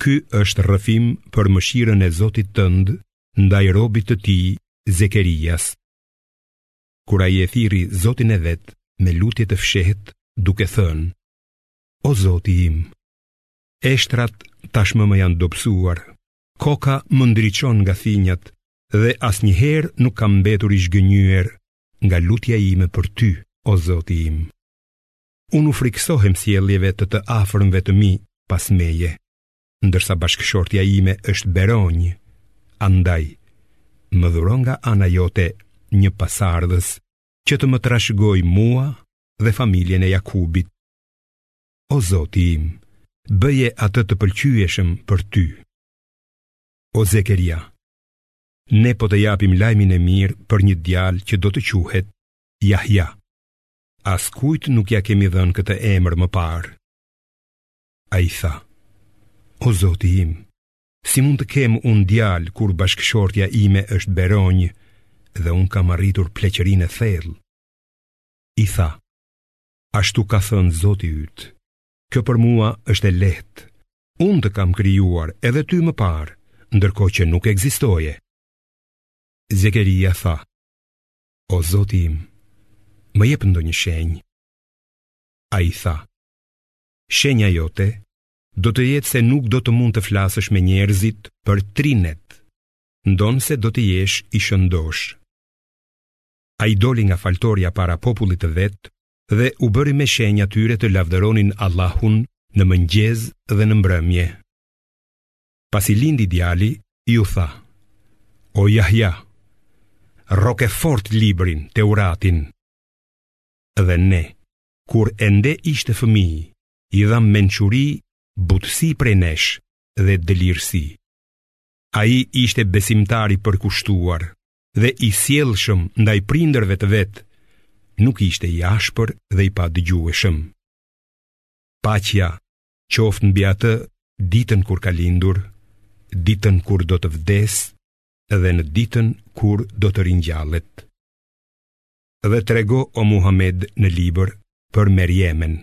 Ky është rrëfim për mëshirën e Zotit tënd ndaj robit të tij Zekerias. Kur ai e thirri Zotin e vet me lutje të fshehtë, duke thënë: O Zoti im, eshtrat tashmë më janë dobësuar, koka më ndriçon nga thinjat dhe asnjëherë nuk kam mbetur i zhgënjyer nga lutja ime për ty, o Zoti im. Unë u frikësohem sjelljeve të të afërmve të mi pas meje, ndërsa bashkëshortja ime është beronjë, andaj, më dhuro nga ana jote një pasardhës që të më trashëgojë mua dhe familjen e Jakubit. O Zoti im, bëje atë të pëlqyeshëm për ty. O Zekeria, ne po të japim lajmin e mirë për një djalë që do të quhet Jahja. askujt nuk ia kemi dhënë këtë emër më parë. Ai tha, o zoti im, si mund të kem unë djalë kur bashkëshortja ime është beronjë dhe unë kam arritur pleqërinë e thellë? I tha, ashtu ka thënë zoti yt, kjo për mua është e lehtë, unë të kam krijuar edhe ty më parë, ndërkohë që nuk ekzistoje. Zekeria tha, O Zoti im, më jep ndonjë shenjë. Ai tha: Shenja jote do të jetë se nuk do të mund të flasësh me njerëzit për tri net, ndonëse do të jesh i shëndoshë. Ai doli nga faltorja para popullit të vet dhe u bëri me shenjë atyre të lavdëronin Allahun në mëngjes dhe në mbrëmje. Pasi lindi djali, iu tha, O Jahja, rroke fort librin Teuratin. Dhe ne, kur ende ishte fëmijë, i dhamë mençuri butësi prej nesh dhe dëlirësi. Ai ishte besimtar i përkushtuar dhe i sjellshëm ndaj prindërve të vet, nuk ishte i ashpër dhe i padëgjueshëm. Paqja qoftë mbi atë ditën kur ka lindur, ditën kur do të vdesë dhe në ditën kur do të ringjallet. Dhe trego o Muhamed në libër për Merjemen,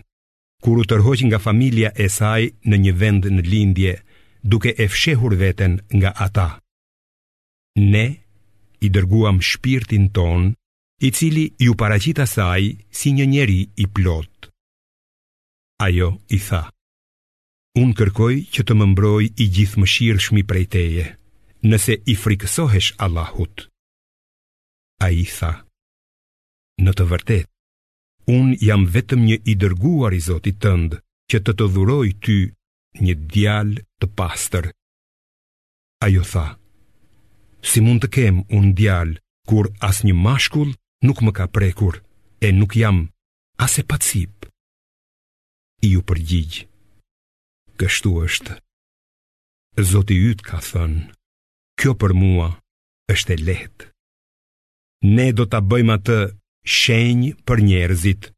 kur u tërhoq nga familja e saj në një vend në lindje, duke e fshehur veten nga ata. Ne i dërguam shpirtin tonë, i cili iu paraqit asaj si një njeri i plotë. Ajo i tha, Unë kërkoj që të më mbrojë i Gjithëmëshirshmi prej teje, nëse i frikësohesh Allahut. Ai tha, Në të vërtetë, unë jam vetëm një i dërguar i Zotit tënd që të të dhuroj ty një djalë të pastër. Ajo tha, Si mund të kem unë djalë kur asnjë mashkull nuk më ka prekur e nuk jam as e pacipë. Iu përgjigj, kështu është, Zoti yt ka thënë, kjo për mua është e lehtë. Ne do ta bëjmë atë shenjë për njerëzit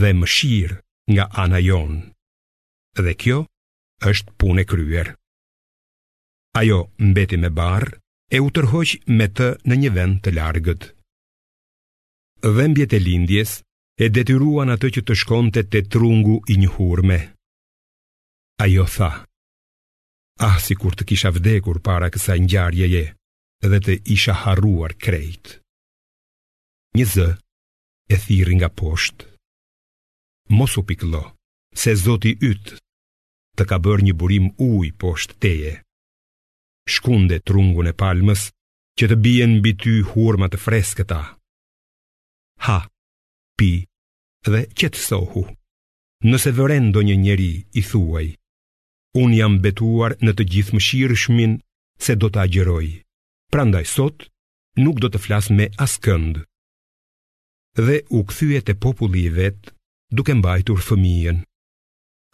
dhe mëshirë nga ana jonë. Dhe kjo është punë e kryer. Ajo mbeti me barrë e u tërhoq me të në një vend të largët. Dhembjet e lindjes e detyruan atë që të shkonte te trungu i një hurme. Ajo tha: Ah, sikur të kisha vdekur para kësaj ngjarjeje dhe të isha harruar krejt. Një zë e thirri nga poshtë. Mos u pikëllo, se Zoti yt të ka bërë një burim uji poshtë teje. Shkunde trungun e palmës që të bien mbi ty hurma të freskëta. Ha, pi dhe qetësohu. Nëse vëren ndonjë njeri, i thuaj, unë jam betuar në të Gjithëmëshirshmin se do të agjëroj, prandaj sot nuk do të flas me askënd. Dhe u kthye te populli i vet duke mbajtur fëmijën.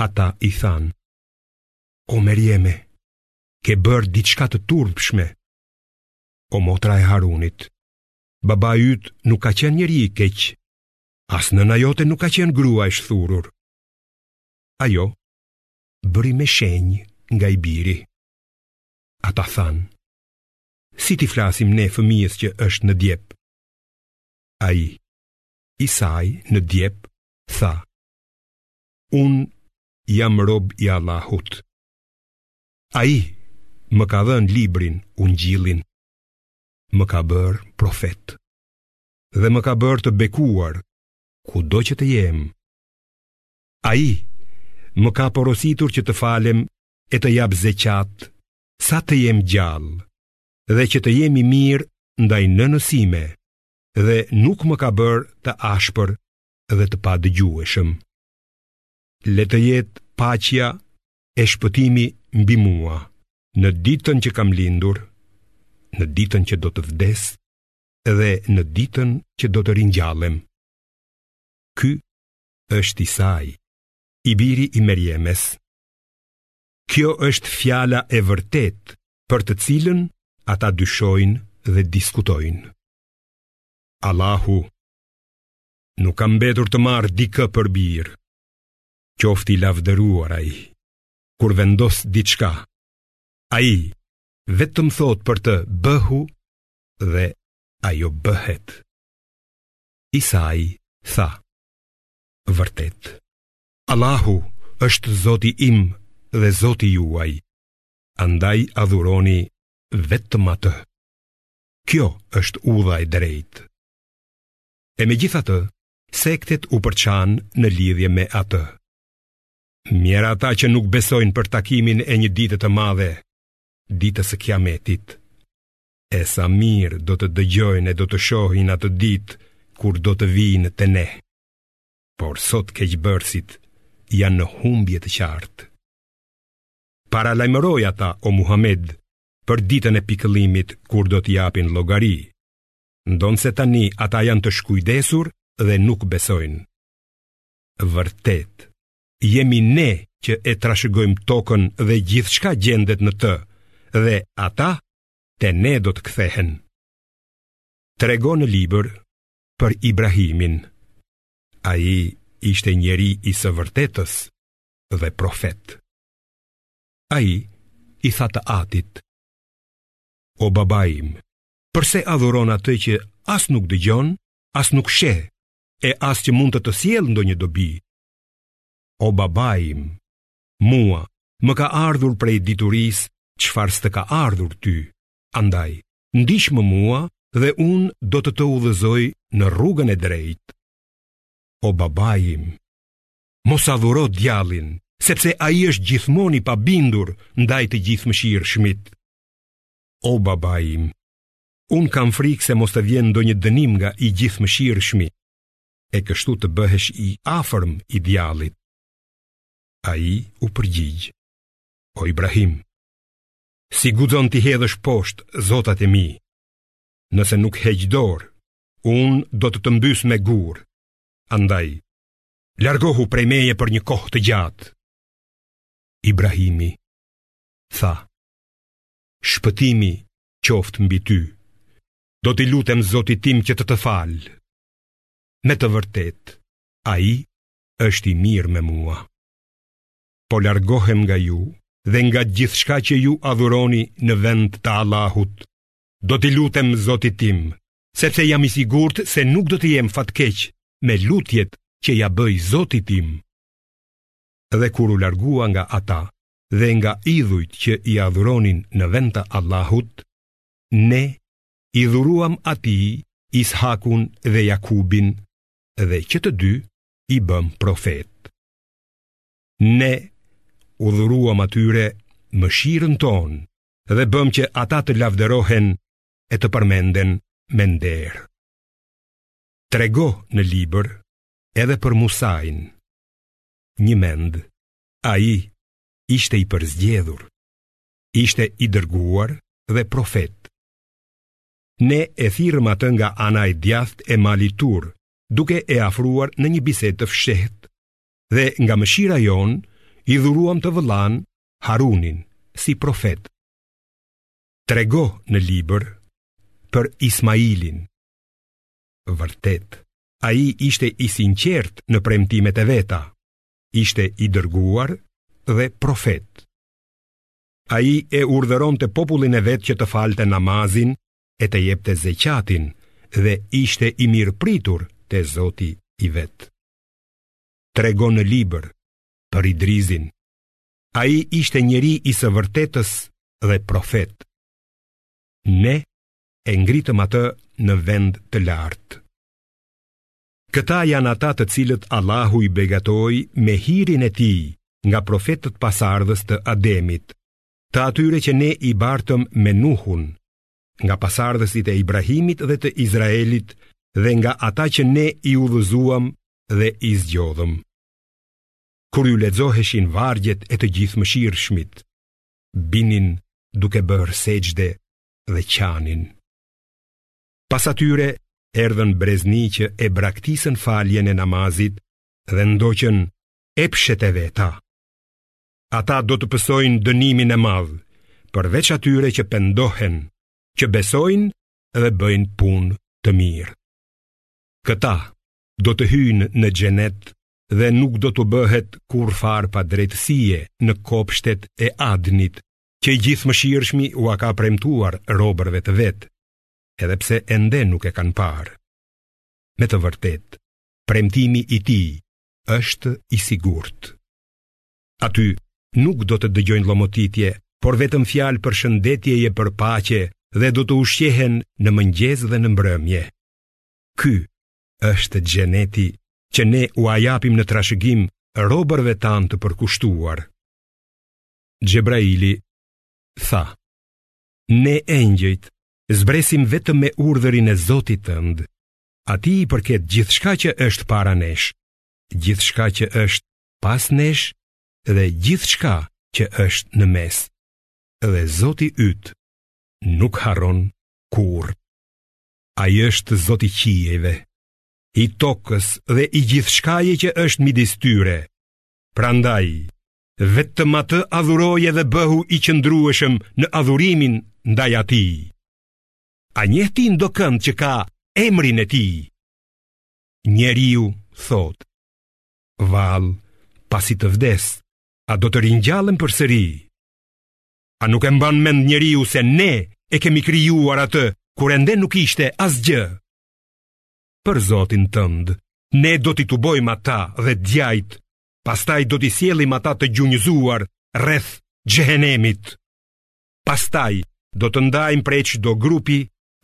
Ata i thanë, o Merjeme, ke bërë diçka të turpshme, o motra e Harunit, Babai yt nuk ka qenë njeri i keq As nëna jote nuk ka qenë grua e shthurur Ajo bëri me shenjë nga i biri Ata thanë Si t'i flasim ne fëmijës që është në djep Ai Isai në djep Tha Unë jam rob i Allahut Ai më ka dhënë librin Ungjillin më ka bërë profet dhe më ka bërë të bekuar kudo që të jem. Ai më ka porositur që të falem e të jap zeqat sa të jem gjallë dhe që të jem i mirë ndaj nënës sime dhe nuk më ka bërë të ashpër dhe të padëgjueshëm. Le të jetë paqja e shpëtimi mbi mua. Në ditën që kam lindur, në ditën që do të vdes dhe në ditën që do të ringjallem. Ky është Isai, i biri i Merjemes. Kjo është fjala e vërtetë për të cilën ata dyshojnë dhe diskutojnë. Allahu nuk ka mbetur të marrë dikë për bir, qoftë i lavdëruar ai. kur vendos diçka. Ai vetëm thotë për të bëhu dhe ajo bëhet. Isai tha: Vërtet, Allahu është Zoti im dhe Zoti juaj. Andaj adhuroni vetëm atë. Kjo është udha e drejtë. E megjithatë, sektet u përçanë në lidhje me atë. Mjerë ata që nuk besojnë për takimin e një dite të madhe, ditës së kiametit. E sa mirë do të dëgjojnë e do të shohin atë ditë kur do të vijnë te ne. Por sot keqbërësit janë në humbje të qartë. Paralajmëroji ata o Muhamed për ditën e pikëllimit kur do të japin llogari. Ndonëse tani ata janë të shkujdesur dhe nuk besojnë. Vërtet, jemi ne që e trashëgojmë tokën dhe gjithçka gjendet në të, dhe ata te ne do të kthehen. Trego në libër për Ibrahimin. Ai ishte njeri i së vërtetës dhe profet. Ai i tha të atit: O babai im, përse adhuron atë që as nuk dëgjon, as nuk sheh, e as që mund të të sjellë ndonjë dobi. O babai im, mua më ka ardhur prej diturisë çfarë s'të ka ardhur ty. Andaj, ndiqmë mua dhe unë do të të udhëzoj në rrugën e drejtë. O babai im, mos adhuro djallin, sepse ai është gjithmonë i pabindur ndaj të Gjithëmëshirshmit. O babai im, Unë kam frikë se mos të vjen ndonjë dënim nga i Gjithëmëshirshmi, e kështu të bëhesh i afërm i djallit. Ai u përgjigj, o Ibrahim, si guxon t'i hedhësh poshtë zotat e mi, nëse nuk heq dorë, unë do të të mbys me gurë, andaj, largohu prej meje për një kohë të gjatë. Ibrahimi, tha, shpëtimi qoftë mbi ty. Do t'i lutem Zotit tim që të të falë. Me të vërtetë, ai është i mirë me mua. Po largohem nga ju dhe nga gjithçka që ju adhuroni në vend të Allahut. Do t'i lutem Zotit tim, sepse jam i sigurt se nuk do të jem fatkeq me lutjet që ia bëj Zotit tim. Dhe kur u largua nga ata, dhe nga idhujt që i adhuronin në vend të Allahut, ne i dhuruam atij Ishakun dhe Jakubin dhe që të dy i bëmë profetë. Ne u dhuruam atyre mëshirën tonë dhe bëmë që ata të lavdërohen e të përmenden me nder. Trego në libër edhe për Musain, njëmend Ai ishte i përzgjedhur, ishte i dërguar dhe profet. Ne e thirrëm atë nga ana e djathtë e malit Tur, duke e afruar në një bisedë të fshehtë dhe nga mëshira jonë i dhuruam të vëllanë Harunin si profet. Trego në libër për Ismailin. Vërtet, ai ishte i sinqertë në premtimet e veta, ishte i dërguar dhe profet. Ai e urdhëronte popullin e vet që të falte namazin e të jepte zeqatin dhe ishte i mirëpritur te Zoti i vet. Trego në libër për Idrizin, ai ishte njeri i së vërtetës dhe profet. Ne e ngritëm atë në vend të lartë. Këta janë ata të cilët Allahu i begatoi me hirin e Tij nga profetët pasardhës të Ademit, të atyre që ne i bartëm me Nuhun, nga pasardhësit e Ibrahimit dhe të Izraelit dhe nga ata që ne i udhëzuam dhe i zgjodhëm. Kur iu lexoheshin vargjet e të Gjithëmëshirshmit, binin duke bërë sexhde dhe qanin. Pas atyre erdhën brezni që e braktisën faljen e namazit dhe ndoqën epshet e veta. Ata do të pësojnë dënimin e madh, përveç atyre që pendohen, që besojnë dhe bëjnë punë të mirë. Këta do të hyjnë në xhenet dhe nuk do t'u bëhet kurrfarë padrejtësie në kopshtet e Adnit, që i Gjithëmëshirshmi ua ka premtuar robërve të vet, edhe pse ende nuk e kanë parë. Me të vërtetë, premtimi i tij është i sigurt. Aty nuk do të dëgjojnë llomotitje, por vetëm fjalë përshëndetjeje për paqe dhe do të ushqehen në mëngjes dhe në mbrëmje. Ky është xheneti që ne ua japim në trashëgim robërve tanë të përkushtuar. Xhebraili tha, Ne engjëjt zbresim vetëm me urdhërin e Zotit tënd. Atij i përket gjithçka që është para nesh, gjithçka që është pas nesh dhe gjithçka që është në mes. Dhe Zoti yt nuk harron kurrë. Ai është Zoti i qiejve, i tokës dhe i gjithçkaje që është midis tyre. Prandaj, vetëm atë adhuroje dhe bëhu i qëndrueshëm në adhurimin ndaj atij. A njeh ti ndokënd që ka emrin e tij? Njeriu thotë, vallë, pasi të vdes, a do të ringjallem përsëri? A nuk e mban mend njeriu se ne e kemi krijuar atë kur ende nuk ishte asgjë? Për zotin tënd, ne do t'i tubojmë ata dhe djajt pastaj do t'i sjellim ata të gjunjëzuar rreth xhehenemit. Pastaj do të ndajmë prej çdo grupi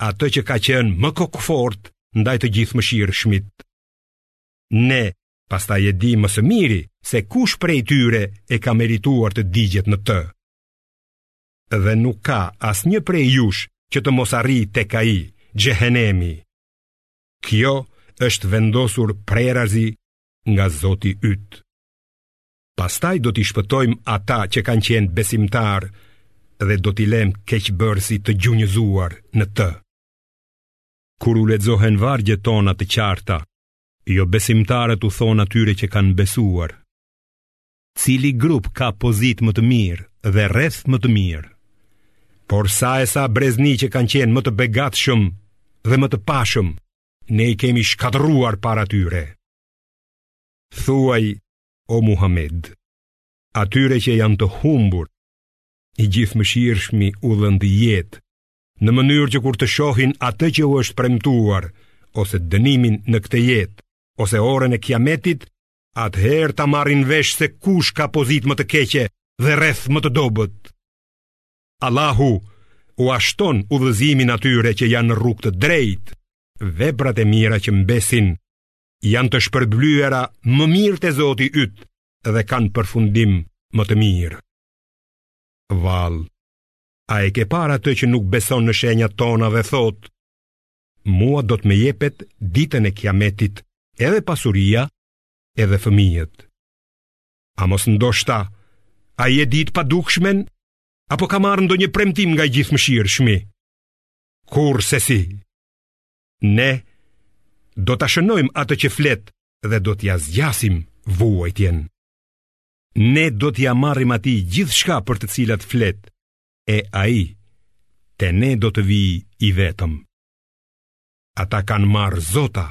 atë që ka qenë më kokëfort ndaj të Gjithëmëshirshmit. Ne pastaj e dimë më së miri se kush prej tyre e ka merituar të digjet në të. Dhe nuk ka asnjë prej jush që të mos arrijë tek ai, xhehenemi. Kjo është vendosur prerazi nga Zoti yt. Pastaj do t'i shpëtojmë ata që kanë qenë besimtarë dhe do t'i lëmë keqbërësit të gjunjëzuar në të. Kur u lexohen vargjet tona të qarta, jobesimtarët u thonë atyre që kanë besuar. Cili grup ka pozitë më të mirë dhe rreth më të mirë? Por sa e sa brezni që kanë qenë më të begatshëm dhe më të pashëm, ne i kemi shkatërruar para tyre. Thuaj, o Muhamed, atyre që janë të humbur, i Gjithëmëshirshmi u dhëntë jetë, në mënyrë që kur të shohin atë që u është premtuar, ose dënimin në këtë jetë, ose orën e kiametit, atëherë ta marrin vesh se kush ka pozitë më të keqe dhe rreth më të dobët. Allahu ua shton udhëzimin atyre që janë në rrugë të drejtë, veprat e mira që mbesin janë të shpërblyera më mirë te Zoti yt dhe kanë përfundim më të mirë. Vallë, a e ke parë atë që nuk beson në shenjat tona dhe thotë, mua do të më jepet ditën e kiametit edhe pasuria edhe fëmijët. A mos ndoshta ai e di të padukshmen Apo ka marrë ndonjë premtim nga i Gjithëmëshirshmi? Kurrsesi! Ne do ta shënojmë atë që flet dhe do t'ia zgjasim vuajtjen. Ne do t'ia marrim atij gjithçka për të cilat flet, e ai te ne do të vijë i vetëm. Ata kanë marrë zota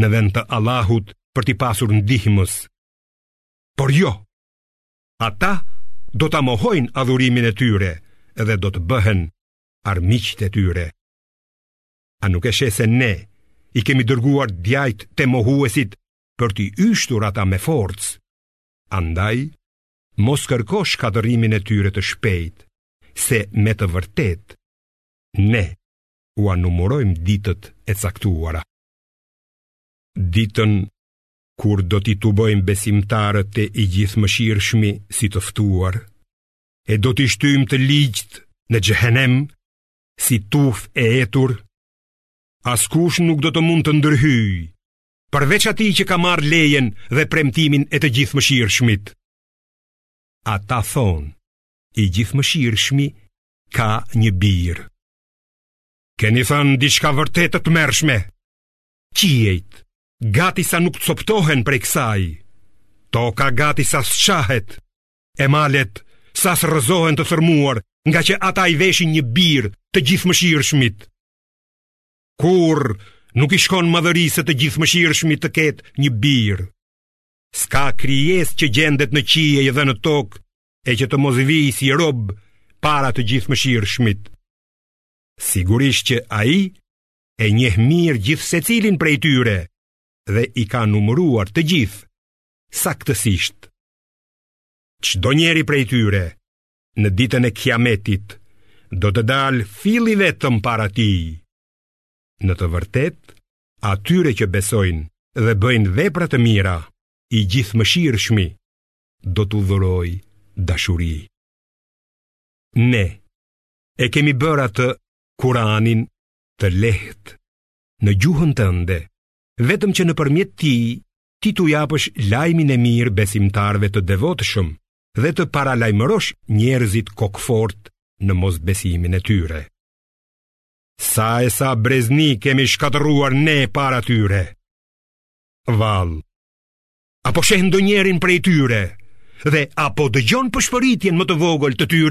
në vend të Allahut për t'i pasur ndihmës. Por jo, Ata do ta mohojnë adhurimin e tyre dhe do të bëhen armiqtë e tyre. A nuk e sheh se ne i kemi dërguar djajtë te mohuesit për t'i yshtur ata me forcë? Andaj mos kërko shkatërrimin e tyre të shpejt, se me të vërtetë ne ua numërojmë ditët e caktuara. Ditën Kur do t'i tubojmë besimtarët te i Gjithëmëshirshmi si të ftuar, e do t'i shtyjmë të ligjtë në xhehenem si tufë e etur, askush nuk do të mund të ndërhyjë, përveç atij që ka marrë lejen dhe premtimin e të Gjithëmëshirshmit. Ata thonë, i Gjithëmëshirshmi ka një bir. Keni thënë diçka vërtet të tmerrshme, qiejt Gati sa nuk copëtohen prej kësaj Toka gati sa s'çahet E malet sa s'rrëzohen të thërrmuar Ngaqë ata i veshin një bir të Gjithëmëshirshmit Kurrë nuk i shkon madhërisë së të Gjithëmëshirshmit të ketë një bir S'ka krijesë që gjendet në qiej dhe në tokë E që të mos vijë si rob para të Gjithëmëshirshmit Sigurisht që Ai e njeh mirë gjithsecilin prej tyre dhe i ka numëruar të gjithë, saktësisht. Çdonjëri prej tyre, në ditën e kiametit, do të dalë fill i vetëm para Tij. Në të vërtetë, atyre që besojnë dhe bëjnë vepra të mira, i Gjithëmëshirshmi do t'u dhurojë dashuri. Ne e kemi bërë atë, Kuranin të lehtë, në gjuhën tënde, vetëm që nëpërmjet tij, ti t'u japësh lajmin e mirë besimtarve të devotshëm dhe të paralajmërosh njerëzit kokëfortë në mosbesimin e tyre. Sa e sa brezni kemi shkatërruar ne para tyre. Vallë, a po sheh ndonjërin prej tyre dhe a po dëgjon pëshpëritjen më të vogël të tyre?